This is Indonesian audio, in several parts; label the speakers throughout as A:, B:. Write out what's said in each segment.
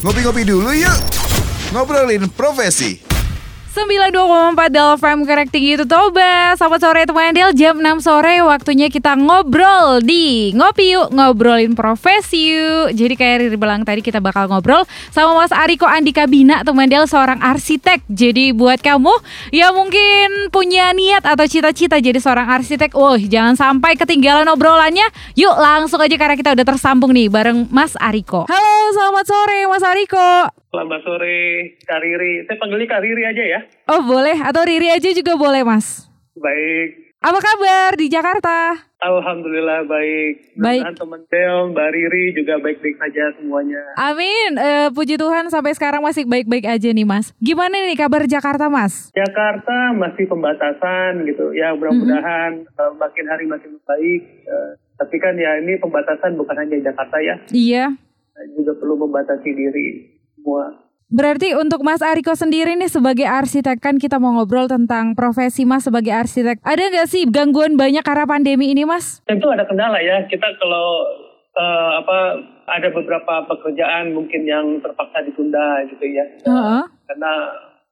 A: Ngopi-ngopi dulu yuk. Ngobrolin profesi.
B: 92,4 Del FM Connecting itu Toba. Selamat sore teman Del. Jam 6 sore waktunya kita ngobrol di Ngopi yuk Ngobrolin profesi yuk. Jadi kayak Riri bilang tadi kita bakal ngobrol Sama Mas Ariko Andika Bina teman Del seorang arsitek. Jadi buat kamu yang mungkin punya niat atau cita-cita jadi seorang arsitek Wah jangan sampai ketinggalan obrolannya. Yuk langsung aja karena kita udah tersambung nih bareng Mas Ariko. Halo selamat sore Mas Ariko
C: Selamat sore, Kak Riri. Saya panggilnya Kak Riri aja ya.
B: Oh boleh, atau Riri aja juga boleh mas.
C: Baik.
B: Apa kabar di Jakarta?
C: Alhamdulillah baik.
B: Baik.
C: Dan teman Del, Mbak Riri juga baik-baik saja semuanya.
B: Amin, Eh, puji Tuhan sampai sekarang masih baik-baik aja nih mas. Gimana nih kabar Jakarta mas?
C: Jakarta masih pembatasan gitu. Ya mudah-mudahan eh, makin hari makin baik. Eh, tapi kan ya ini pembatasan bukan hanya Jakarta ya.
B: Iya.
C: Juga perlu membatasi diri semua.
B: Berarti untuk Mas Ariko sendiri nih sebagai arsitek kan kita mau ngobrol tentang profesi Mas sebagai arsitek. Ada nggak sih gangguan banyak karena pandemi ini Mas?
C: Tentu ada kendala ya. Kita kalau eh, apa ada beberapa pekerjaan mungkin yang terpaksa ditunda gitu ya.
B: Heeh.
C: Karena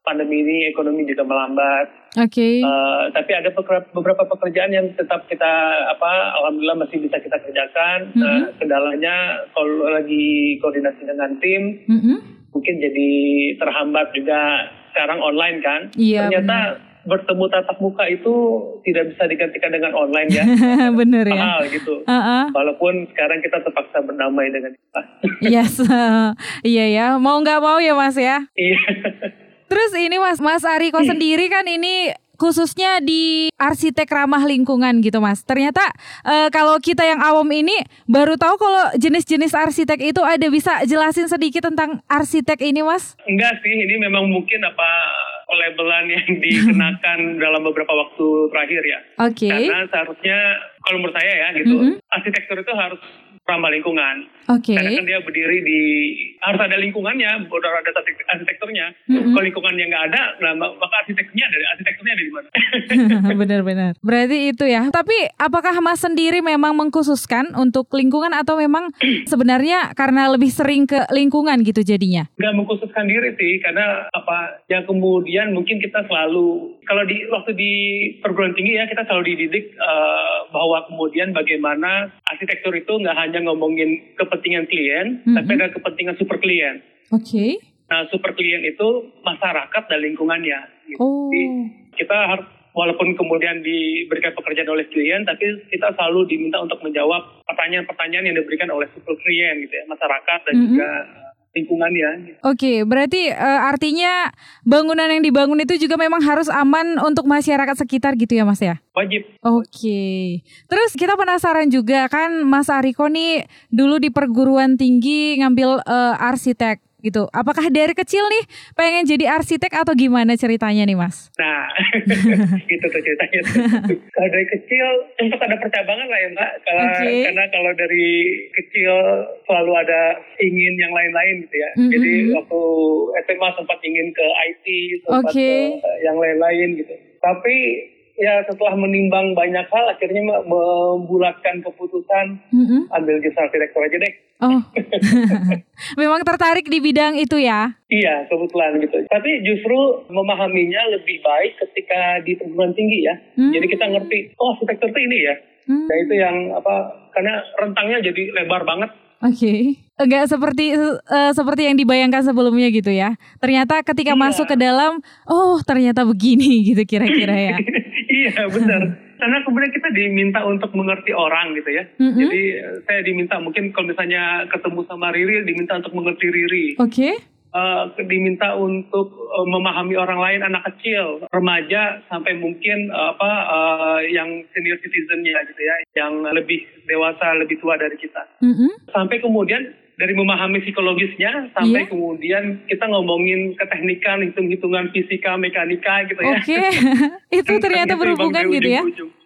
C: pandemi ini ekonomi juga melambat.
B: Oke.
C: Eh, tapi ada beberapa, pekerjaan yang tetap kita apa alhamdulillah masih bisa kita kerjakan.
B: Mhm.
C: Eh, kendalanya kalau lagi koordinasi dengan tim
B: Mm-mm.
C: Mungkin jadi terhambat juga sekarang online kan.
B: Iya,
C: Ternyata bertemu tatap muka itu tidak bisa digantikan dengan online ya.
B: Bener ya.
C: Mahal gitu.
B: Heeh.
C: Walaupun sekarang kita terpaksa berdamai dengan kita.
B: Yes. iya ya. Mau nggak mau ya Mas ya.
C: Iya.
B: Terus ini Mas, Mas Ariko sendiri kan ini khususnya di arsitek ramah lingkungan gitu Mas. Ternyata eh, kalau kita yang awam ini baru tahu kalau jenis-jenis arsitek itu ada bisa jelasin sedikit tentang arsitek ini Mas?
C: Enggak sih, ini memang mungkin apa labelan yang dikenakan dalam beberapa waktu terakhir ya.
B: Oke.
C: Karena seharusnya kalau menurut saya ya gitu,
B: Mhm.
C: arsitektur itu harus ramah lingkungan.
B: Oke.
C: Karena kan dia berdiri di harus ada lingkungannya, udah ada arsitek- arsitekturnya.
B: Mhm.
C: Kalau lingkungannya nggak ada, nah, maka arsitekturnya ada, arsitekturnya ada di mana?
B: Benar-benar. Berarti itu ya. Tapi apakah Mas sendiri memang mengkhususkan untuk lingkungan atau memang sebenarnya karena lebih sering ke lingkungan gitu jadinya?
C: nggak mengkhususkan diri sih karena apa yang kemudian mungkin kita selalu kalau di waktu di perguruan tinggi ya kita selalu dididik eh, bahwa kemudian bagaimana arsitektur itu nggak hanya ngomongin kepentingan klien
B: Mhm.
C: tapi ada kepentingan super klien
B: Oke.
C: nah super klien itu masyarakat dan lingkungannya gitu.
B: Oh.
C: Jadi kita harus walaupun kemudian diberikan pekerjaan oleh klien tapi kita selalu diminta untuk menjawab pertanyaan-pertanyaan yang diberikan oleh super klien gitu ya masyarakat dan
B: Mhm.
C: juga lingkungannya gitu.
B: Oke, berarti eh, artinya bangunan yang dibangun itu juga memang harus aman untuk masyarakat sekitar gitu ya Mas ya?
C: wajib
B: Oke. Terus kita penasaran juga kan Mas Ariko nih dulu di perguruan tinggi ngambil eh, arsitek gitu. Apakah dari kecil nih pengen jadi arsitek atau gimana ceritanya nih Mas?
C: Nah, itu tuh ceritanya. kalau dari kecil sempat ada percabangan lah ya mbak. Kalau
B: Oke.
C: karena kalau dari kecil selalu ada ingin yang lain-lain gitu ya.
B: Mm-mm.
C: Jadi waktu SMA sempat ingin ke IT, sempat
B: Oke.
C: ke yang lain-lain gitu. Tapi ya setelah menimbang banyak hal, akhirnya me- membulatkan keputusan
B: Mm-mm.
C: ambil jurusan arsitektur aja deh.
B: Oh, memang tertarik di bidang itu ya?
C: Iya, kebetulan gitu. Tapi justru memahaminya lebih baik ketika di perguruan tinggi ya.
B: Hmm.
C: Jadi kita ngerti, oh arsitektur itu ini ya.
B: Hmm.
C: Nah itu yang apa? Karena rentangnya jadi lebar banget.
B: Oke, enggak seperti eh, seperti yang dibayangkan sebelumnya gitu ya. Ternyata ketika
C: Iya.
B: masuk ke dalam, oh ternyata begini gitu kira-kira ya.
C: iya benar. Karena kemudian kita diminta untuk mengerti orang gitu ya.
B: Mm-mm.
C: Jadi eh, saya diminta mungkin kalau misalnya ketemu sama Riri, diminta untuk mengerti Riri.
B: Oke,
C: Eh, diminta untuk eh, memahami orang lain, anak kecil, remaja, sampai mungkin eh, apa eh, yang senior citizennya gitu ya, yang lebih dewasa, lebih tua dari kita.
B: Mm-mm.
C: Sampai kemudian dari memahami psikologisnya sampai
B: Iya.
C: kemudian kita ngomongin keteknikan, hitung-hitungan fisika, mekanika gitu ya.
B: oke, itu ternyata
C: Gitu,
B: berhubungan gitu ya.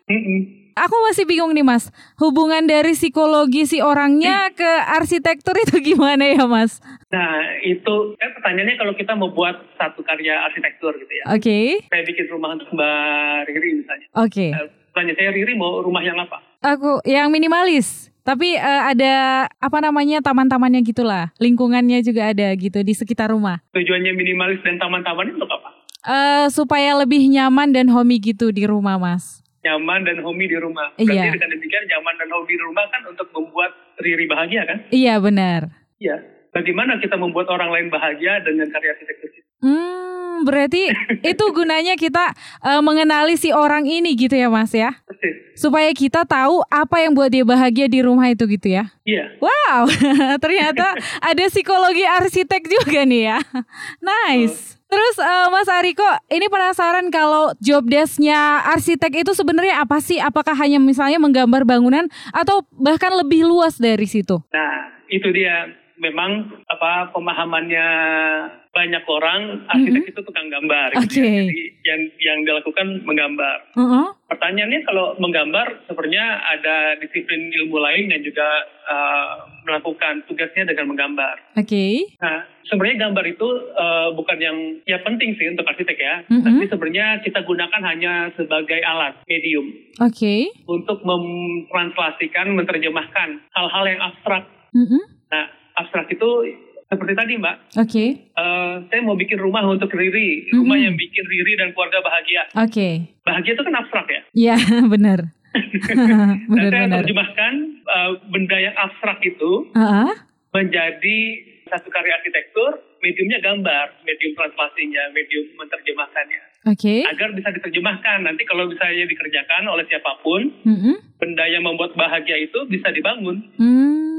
C: Mm-mm.
B: Aku masih bingung nih mas, hubungan dari psikologi si orangnya ke arsitektur itu gimana ya mas?
C: Nah itu kan pertanyaannya kalau kita mau buat satu karya arsitektur gitu ya.
B: Oke,
C: Saya bikin rumah untuk Mbak Riri misalnya.
B: oke.
C: Eh, Tanya saya Riri mau rumah yang apa?
B: Aku yang minimalis. Tapi eh, ada apa namanya taman-tamannya gitulah, lingkungannya juga ada gitu di sekitar rumah.
C: Tujuannya minimalis dan taman-taman itu apa?
B: Eh supaya lebih nyaman dan homey gitu di rumah, Mas.
C: Nyaman dan homey di rumah.
B: Iya.
C: Berarti dengan demikian nyaman dan homey di rumah kan untuk membuat Riri bahagia kan?
B: Iya benar.
C: Iya. Bagaimana kita membuat orang lain bahagia dengan karya arsitektur kita?
B: Hmm, berarti itu gunanya kita eh, mengenali si orang ini gitu ya, Mas ya. Supaya kita tahu apa yang buat dia bahagia di rumah itu gitu ya.
C: Iya.
B: Wow, ternyata ada psikologi arsitek juga nih ya. Nice. Terus eh, Mas Ariko, ini penasaran kalau job desk-nya arsitek itu sebenarnya apa sih? Apakah hanya misalnya menggambar bangunan atau bahkan lebih luas dari situ?
C: Nah, itu dia. Memang apa pemahamannya banyak orang arsitek itu tukang gambar. gitu
B: Oke.
C: ya. Jadi yang yang dilakukan menggambar.
B: Heeh.
C: Pertanyaannya kalau menggambar sebenarnya ada disiplin ilmu lain yang juga uh, melakukan tugasnya dengan menggambar.
B: Oke.
C: Nah, sebenarnya gambar itu uh, bukan yang ya penting sih untuk arsitek ya.
B: Mhm.
C: Tapi sebenarnya kita gunakan hanya sebagai alat medium
B: Oke.
C: untuk mentranslasikan, menerjemahkan hal-hal yang abstrak.
B: Mm-mm.
C: Nah, abstrak itu seperti tadi Mbak,
B: Oke.
C: eh, saya mau bikin rumah untuk Riri, rumah
B: Mhm.
C: yang bikin Riri dan keluarga bahagia.
B: Oke.
C: Bahagia itu kan abstrak ya.
B: Ya, benar.
C: Nah, saya
B: Benar-benar.
C: terjemahkan eh, benda yang abstrak itu
B: Heeh.
C: menjadi satu karya arsitektur, mediumnya gambar, medium translasinya, medium menerjemahkannya.
B: Oke.
C: Agar bisa diterjemahkan, nanti kalau misalnya dikerjakan oleh siapa pun,
B: Mm-mm.
C: benda yang membuat bahagia itu bisa dibangun.
B: Hmm.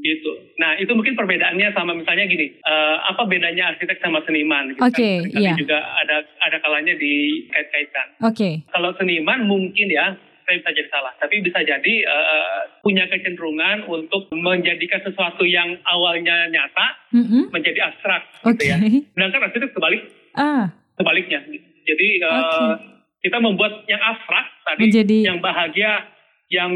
C: Gitu. Nah itu mungkin perbedaannya sama misalnya gini, eh, apa bedanya arsitek sama seniman? Gitu
B: Oke,
C: kan? Seringkali
B: iya.
C: juga ada ada kalanya dikait-kaitkan.
B: Oke.
C: Kalau seniman mungkin ya, saya bisa jadi salah, tapi bisa jadi eh, punya kecenderungan untuk menjadikan sesuatu yang awalnya nyata
B: Mm-mm.
C: menjadi abstrak,
B: Oke.
C: gitu ya. Sedangkan arsitek sebalik,
B: Ah,
C: sebaliknya. gitu. Jadi eh,
B: Oke.
C: kita membuat yang abstrak tadi,
B: Menjadi-
C: yang bahagia, yang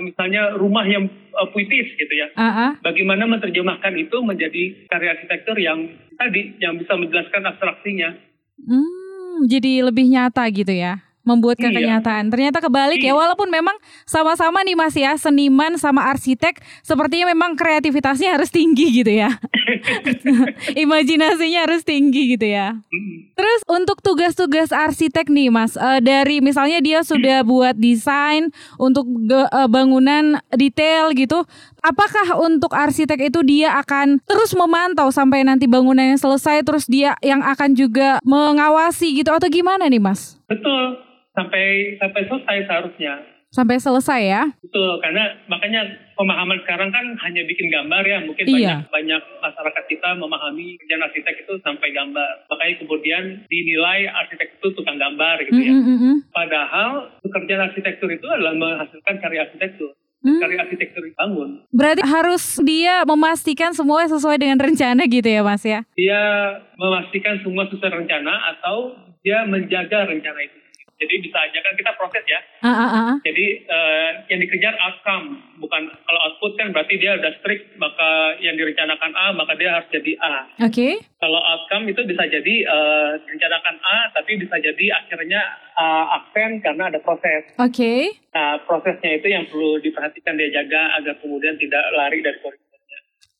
C: misalnya rumah yang eh, puitis gitu ya
B: ah.
C: bagaimana menerjemahkan itu menjadi karya arsitektur yang tadi yang bisa menjelaskan abstraksinya.
B: Hmm, jadi lebih nyata gitu ya. Membuat ke
C: Iya.
B: kenyataan. Ternyata kebalik ya,
C: Iya.
B: walaupun memang sama-sama nih Mas ya, seniman sama arsitek, sepertinya memang kreativitasnya harus tinggi gitu ya. Imajinasinya harus tinggi gitu ya.
C: Mm.
B: Terus untuk tugas-tugas arsitek nih Mas, eh, dari misalnya dia sudah buat desain untuk eh, bangunan detail gitu, apakah untuk arsitek itu dia akan terus memantau sampai nanti bangunannya selesai, terus dia yang akan juga mengawasi gitu atau gimana nih Mas?
C: Betul sampai sampai selesai seharusnya.
B: Sampai selesai ya?
C: Betul karena makanya pemahaman sekarang kan hanya bikin gambar ya mungkin
B: Iya.
C: banyak banyak masyarakat kita memahami kerjaan arsitek itu sampai gambar makanya kemudian dinilai arsitek itu tukang gambar gitu ya.
B: Mm, mm, mm, mm.
C: Padahal pekerjaan arsitektur itu adalah menghasilkan karya arsitektur.
B: Hmm.
C: Karya arsitektur dibangun.
B: Berarti harus dia memastikan semua sesuai dengan rencana gitu ya Mas ya?
C: dia memastikan semua sesuai rencana atau dia menjaga rencana itu. Jadi bisa aja kan kita proses ya.
B: Ah, ah, ah.
C: Jadi eh, yang dikejar outcome, bukan kalau output kan berarti dia udah strict maka yang direncanakan A maka dia harus jadi A.
B: Oke.
C: Kalau outcome itu bisa jadi eh, direncanakan A tapi bisa jadi akhirnya eh, absen karena ada proses.
B: Oke.
C: Nah prosesnya itu yang perlu diperhatikan dia jaga agar kemudian tidak lari dari koridornya.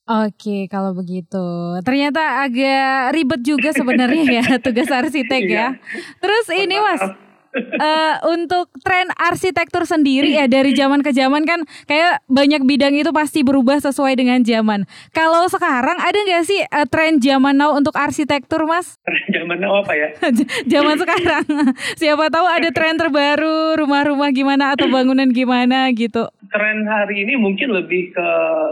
B: Oke, kalau begitu. Ternyata agak ribet juga sebenarnya ya tugas arsitek ya. Terus ini Mas, eh, untuk tren arsitektur sendiri ya dari zaman ke zaman kan kayak banyak bidang itu pasti berubah sesuai dengan zaman. Kalau sekarang ada nggak sih eh, tren zaman now untuk arsitektur Mas?
C: Zaman now apa ya?
B: zaman sekarang. Siapa tahu ada tren terbaru, rumah-rumah gimana atau bangunan gimana gitu.
C: tren hari ini mungkin lebih ke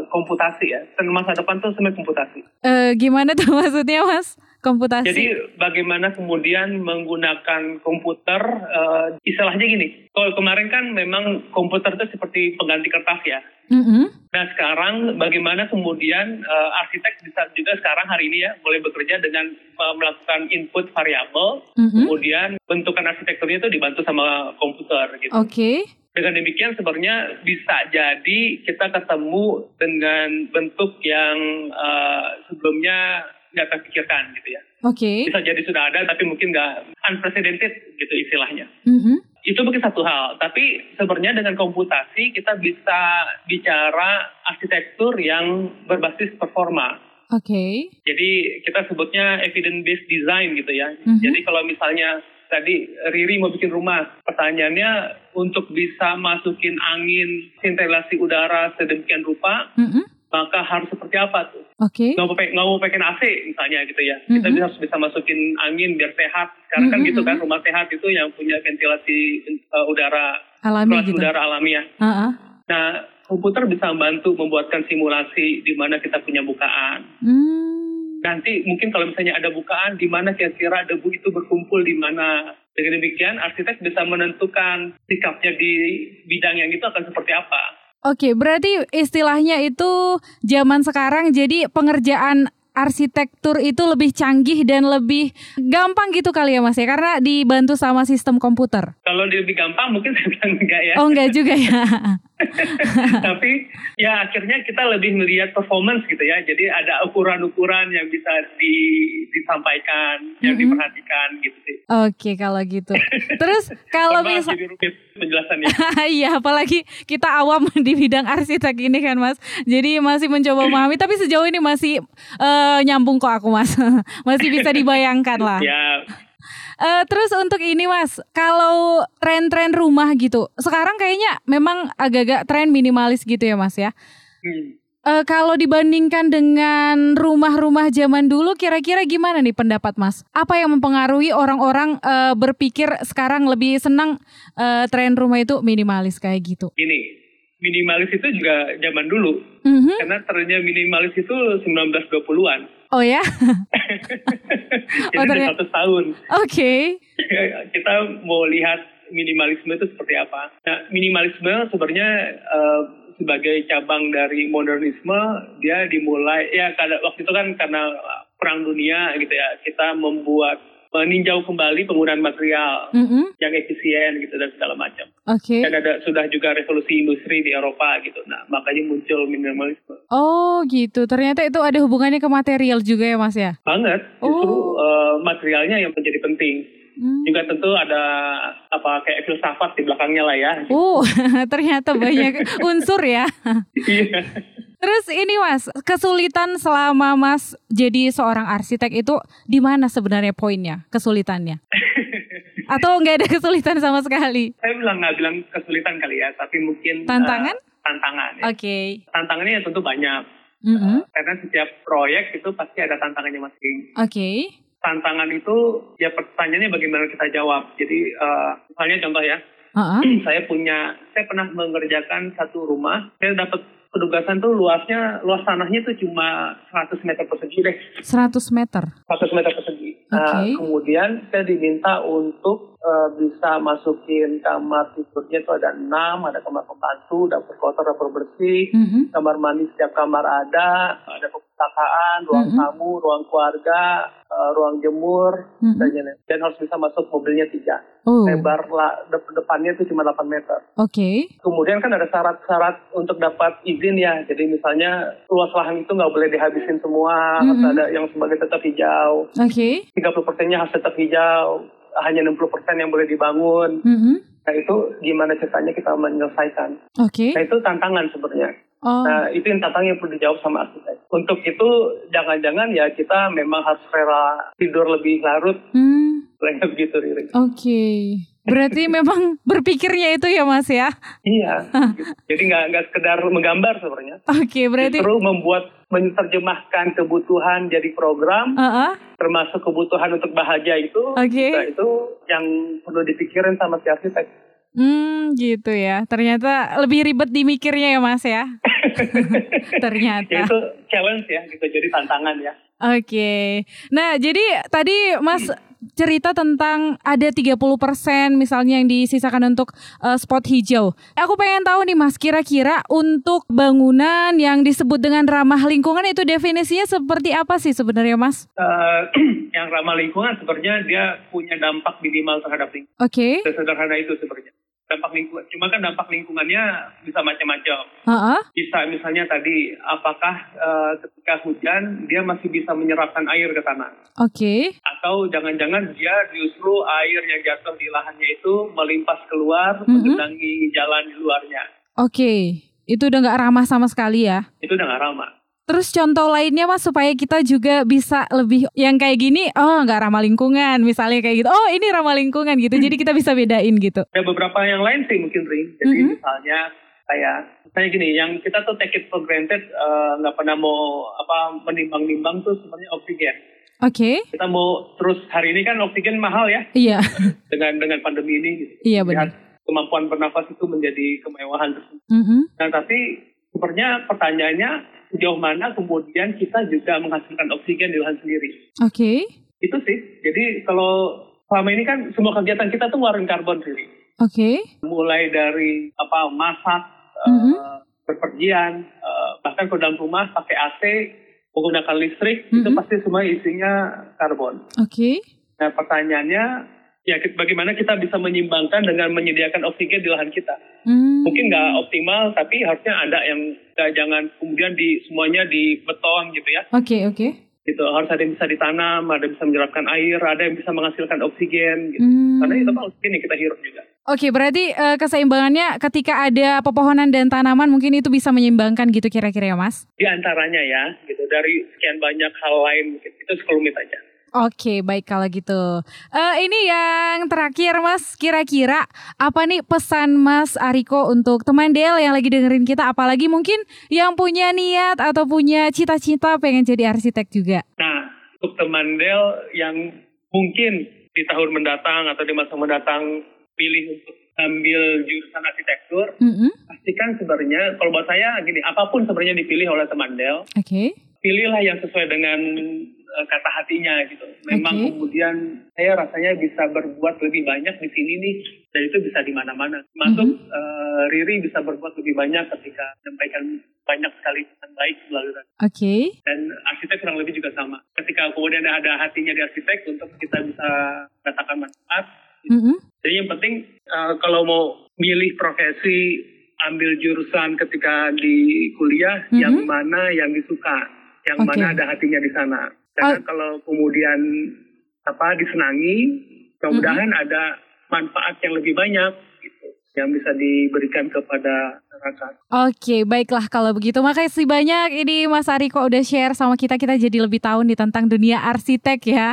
C: komputasi ya. Tren masa depan tuh sebenarnya komputasi.
B: Eh, gimana tuh maksudnya Mas? Komputasi.
C: Jadi bagaimana kemudian menggunakan komputer, eh, istilahnya gini. Kalau kemarin kan memang komputer itu seperti pengganti kertas ya.
B: Mm-mm.
C: Nah sekarang bagaimana kemudian eh, arsitek bisa juga sekarang hari ini ya boleh bekerja dengan eh, melakukan input variabel,
B: Mm-mm.
C: kemudian bentukan arsitekturnya itu dibantu sama komputer gitu.
B: Oke.
C: Dengan demikian sebenarnya bisa jadi kita ketemu dengan bentuk yang eh, sebelumnya nggak terpikirkan gitu ya.
B: Oke.
C: Bisa jadi sudah ada tapi mungkin nggak unprecedented gitu istilahnya.
B: Mm-mm.
C: itu mungkin satu hal. Tapi sebenarnya dengan komputasi kita bisa bicara arsitektur yang berbasis performa.
B: Oke.
C: Jadi kita sebutnya evidence based design gitu ya.
B: Mhm.
C: Jadi kalau misalnya tadi Riri mau bikin rumah, pertanyaannya untuk bisa masukin angin, ventilasi udara sedemikian rupa,
B: Mm-mm.
C: Maka harus seperti apa tuh?
B: Oke.
C: Nggak mau, nggak mau pakai AC misalnya gitu ya. Kita
B: Mhm.
C: bisa harus bisa masukin angin biar sehat. Sekarang kan
B: Mhm,
C: gitu kan
B: mhm.
C: rumah sehat itu yang punya ventilasi uh, udara,
B: Alami gitu.
C: udara alamiah.
B: Ah, ah.
C: Nah, komputer bisa membantu membuatkan simulasi di mana kita punya bukaan.
B: Hmm.
C: Nanti mungkin kalau misalnya ada bukaan di mana kira-kira debu itu berkumpul di mana. Dengan demikian arsitek bisa menentukan sikapnya di bidang yang itu akan seperti apa.
B: Oke, berarti istilahnya itu zaman sekarang jadi pengerjaan arsitektur itu lebih canggih dan lebih gampang gitu kali ya Mas ya karena dibantu sama sistem komputer.
C: Kalau lebih gampang mungkin saya bilang enggak ya.
B: Oh enggak juga ya.
C: Tapi ya akhirnya kita lebih melihat performance gitu ya. Jadi ada ukuran-ukuran yang bisa di, disampaikan, yang
B: Mhm.
C: diperhatikan gitu sih.
B: Oke kalau gitu. Terus kalau
C: Mohon maaf
B: misal
C: jadi rumit penjelasannya.
B: Iya, apalagi kita awam di bidang arsitek ini kan, Mas. Jadi masih mencoba memahami, tapi sejauh ini masih eh, nyambung kok aku, Mas. masih bisa dibayangkan lah.
C: ya,
B: Eh, terus untuk ini, Mas, kalau tren-tren rumah gitu, sekarang kayaknya memang agak-agak tren minimalis gitu ya, Mas ya.
C: hmm.
B: Eh, kalau dibandingkan dengan rumah-rumah zaman dulu, kira-kira gimana nih pendapat Mas? Apa yang mempengaruhi orang-orang eh, berpikir sekarang lebih senang eh, tren rumah itu minimalis kayak gitu?
C: Ini minimalis itu juga zaman dulu.
B: Mhm.
C: Karena trennya minimalis itu 1920-an.
B: Oh ya,
C: Jadi
B: Oh, ternyata-
C: 100 tahun.
B: oke.
C: kita mau lihat minimalisme itu seperti apa. Nah, minimalisme sebenarnya eh, sebagai cabang dari modernisme, dia dimulai ya waktu itu kan karena perang dunia gitu ya, kita membuat meninjau kembali penggunaan material
B: Mhm.
C: yang efisien gitu dan segala macam.
B: Oke.
C: Dan ada sudah juga revolusi industri di Eropa gitu. Nah, makanya muncul minimalisme.
B: Oh gitu. Ternyata itu ada hubungannya ke material juga ya Mas ya.
C: Banget, justru
B: Oh.
C: eh, materialnya yang menjadi penting.
B: Hmm.
C: Juga tentu ada apa kayak filsafat di belakangnya lah ya.
B: Oh, ternyata banyak unsur ya.
C: Iya.
B: Terus ini Mas, kesulitan selama Mas jadi seorang arsitek itu di mana sebenarnya poinnya, kesulitannya? Atau nggak ada kesulitan sama sekali?
C: Saya bilang nggak bilang kesulitan kali ya, tapi mungkin
B: Tantangan?
C: eh, tantangan. Ya.
B: Oke.
C: Tantangannya ya tentu banyak.
B: Mhm.
C: Karena setiap proyek itu pasti ada tantangannya masing.
B: Oke.
C: Tantangan itu ya pertanyaannya bagaimana kita jawab. Jadi eh, misalnya contoh ya,
B: Heeh.
C: saya punya, saya pernah mengerjakan satu rumah, saya dapat penugasan tuh luasnya, luas tanahnya tuh cuma 100 meter persegi deh.
B: 100 meter.
C: 100 meter persegi. Nah,
B: Oke.
C: kemudian saya diminta untuk eh, bisa masukin kamar tidurnya itu ada enam, ada kamar pembantu, dapur kotor, dapur bersih,
B: Mhm.
C: kamar mandi setiap kamar ada, ada perpustakaan, ruang
B: Mhm.
C: tamu, ruang keluarga, eh, ruang jemur,
B: Mhm.
C: dan lain-lain. dan harus bisa masuk mobilnya tiga.
B: Oh.
C: Lebar lah, dep- depannya itu cuma 8 meter.
B: Oke.
C: Kemudian kan ada syarat-syarat untuk dapat izin ya. Jadi misalnya luas lahan itu nggak boleh dihabisin semua, harus
B: Mhm.
C: ada yang sebagai tetap hijau.
B: Oke.
C: 30 persennya harus tetap hijau, hanya 60 persen yang boleh dibangun.
B: Mhm.
C: Nah itu gimana caranya kita menyelesaikan.
B: Oke.
C: Nah itu tantangan sebenarnya.
B: Oh.
C: Nah itu yang tantangan yang perlu dijawab sama arsitek. Untuk itu jangan-jangan ya kita memang harus rela tidur lebih larut,
B: Hmm.
C: Kira-kira begitu.
B: Oke. Berarti memang berpikirnya itu ya Mas ya.
C: Iya. Jadi nggak nggak sekedar menggambar sebenarnya.
B: Oke, berarti
C: Justru membuat menerjemahkan kebutuhan jadi program,
B: Heeh.
C: termasuk kebutuhan untuk bahagia itu,
B: Oke.
C: nah, itu yang perlu dipikirin sama si arsitek.
B: Hmm, gitu ya. Ternyata lebih ribet dimikirnya ya, Mas ya. Ternyata.
C: Ya itu challenge ya, gitu. Jadi tantangan ya.
B: Oke. Nah, jadi tadi Mas cerita tentang ada 30% misalnya yang disisakan untuk eh, spot hijau. Aku pengen tahu nih Mas, kira-kira untuk bangunan yang disebut dengan ramah lingkungan itu definisinya seperti apa sih sebenarnya Mas?
C: Eh, yang ramah lingkungan sebenarnya dia punya dampak minimal terhadap lingkungan.
B: Oke.
C: Sesederhana itu sebenarnya. Dampak lingkungan. Cuma kan dampak lingkungannya bisa macam-macam.
B: Heeh.
C: Bisa misalnya tadi, apakah eh, ketika hujan dia masih bisa menyerapkan air ke tanah?
B: Oke.
C: Atau jangan-jangan dia justru air yang jatuh di lahannya itu melimpas keluar, mengendangi jalan di luarnya.
B: Oke. Itu udah nggak ramah sama sekali ya.
C: Itu udah nggak ramah.
B: Terus contoh lainnya mas supaya kita juga bisa lebih yang kayak gini, oh nggak ramah lingkungan, misalnya kayak gitu. Oh ini ramah lingkungan gitu, jadi kita bisa bedain gitu.
C: Ada beberapa yang lain sih mungkin Ri. Jadi
B: Mhm.
C: misalnya kayak misalnya gini, yang kita tuh take it for granted eh, nggak pernah mau apa menimbang-nimbang tuh sebenarnya oksigen.
B: Oke,
C: Kita mau terus hari ini kan oksigen mahal ya
B: iya,
C: dengan dengan pandemi ini. Gitu.
B: iya benar.
C: Kemampuan bernafas itu menjadi kemewahan tersebut.
B: Mhm.
C: Nah tapi sebenarnya pertanyaannya sejauh mana kemudian kita juga menghasilkan oksigen di lahan sendiri.
B: Oke,
C: Itu sih. Jadi kalau selama ini kan semua kegiatan kita tuh ngeluarin karbon sendiri.
B: oke,
C: mulai dari apa masak, eh,
B: Mhm.
C: berpergian, eh, bahkan ke dalam rumah pakai AC, menggunakan listrik, itu
B: Mhm.
C: pasti semua isinya karbon.
B: oke.
C: Nah pertanyaannya, ya bagaimana kita bisa menyimbangkan dengan menyediakan oksigen di lahan kita?
B: Hmm.
C: Mungkin nggak optimal, tapi harusnya ada yang nggak jangan kemudian di semuanya di beton gitu ya.
B: Oke, oke.
C: Gitu harus ada yang bisa ditanam, ada yang bisa menyerapkan air, ada yang bisa menghasilkan oksigen. Gitu.
B: Hmm.
C: Karena itu kan oksigen yang kita hirup juga.
B: Oke, berarti eh, keseimbangannya ketika ada pepohonan dan tanaman mungkin itu bisa menyeimbangkan gitu kira-kira ya, Mas?
C: di antaranya ya gitu dari sekian banyak hal lain mungkin itu sekelumit aja
B: Oke, baik kalau gitu. Eh ini yang terakhir, Mas. Kira-kira apa nih pesan Mas Ariko untuk teman Del yang lagi dengerin kita, apalagi mungkin yang punya niat atau punya cita-cita pengen jadi arsitek juga?
C: nah untuk teman Del yang mungkin di tahun mendatang atau di masa mendatang pilih untuk ambil jurusan arsitektur
B: Mm-mm.
C: pastikan sebenarnya kalau buat saya gini apa pun sebenarnya dipilih oleh teman Del
B: Oke.
C: pilihlah yang sesuai dengan kata hatinya gitu memang
B: Oke.
C: kemudian saya rasanya bisa berbuat lebih banyak di sini nih dan itu bisa di mana-mana masuk
B: Mhm.
C: eh, Riri bisa berbuat lebih banyak ketika menyampaikan banyak sekali pesan baik melalui.
B: Oke.
C: dan arsitek kurang lebih juga sama ketika kemudian ada hatinya di arsitek untuk kita bisa katakan manfaat
B: Mm-mm.
C: jadi yang penting eh, kalau mau milih profesi ambil jurusan ketika di kuliah
B: Mhm.
C: yang mana yang disuka yang
B: Oke.
C: mana ada hatinya di sana karena
B: Oh.
C: kalau kemudian apa disenangi mudah-mudahan
B: Mhm.
C: ada manfaat yang lebih banyak gitu yang bisa diberikan kepada masyarakat
B: Oke, baiklah kalau begitu. Makasih banyak ini Mas Ariko udah share sama kita. Kita jadi lebih tahu nih tentang dunia arsitek ya.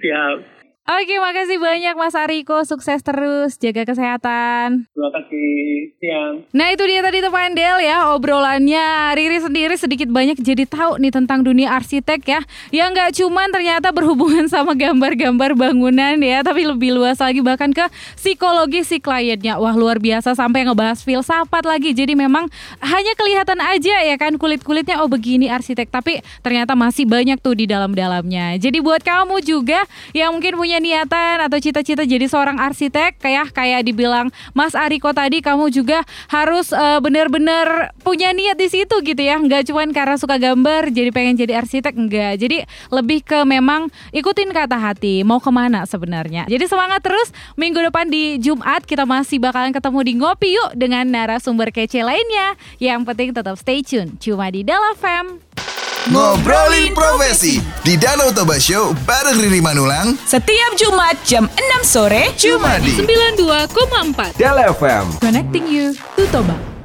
C: siap
B: Oke, makasih banyak Mas Ariko. Sukses terus, jaga kesehatan.
C: terima kasih. Siang.
B: Nah itu dia tadi teman Del ya. Obrolannya Riri sendiri sedikit banyak jadi tahu nih tentang dunia arsitek ya. Yang nggak cuman ternyata berhubungan sama gambar-gambar bangunan ya Tapi lebih luas lagi bahkan ke psikologi si kliennya. Wah luar biasa sampai ngebahas filsafat lagi. Jadi memang hanya kelihatan aja ya kan kulit-kulitnya oh begini arsitek. Tapi ternyata masih banyak tuh di dalam-dalamnya. Jadi buat kamu juga yang mungkin punya niatan atau cita-cita jadi seorang arsitek Kayak kayak dibilang Mas Ariko tadi kamu juga harus eh, benar-benar punya niat di situ gitu ya. Nggak cuman karena suka gambar jadi pengen jadi arsitek enggak jadi lebih ke memang ikutin kata hati mau ke mana sebenarnya. Jadi semangat terus minggu depan di Jumat kita masih bakalan ketemu di Ngopi Yuk dengan narasumber kece lainnya. Yang penting tetap stay tune cuma di Dala Fam
A: Ngobrolin profesi. Di Danau Toba Show bareng Riri Manulang.
D: Setiap Jumat jam 6 sore
A: cuma di
B: 92,4
E: Del FM
B: Connecting you to Toba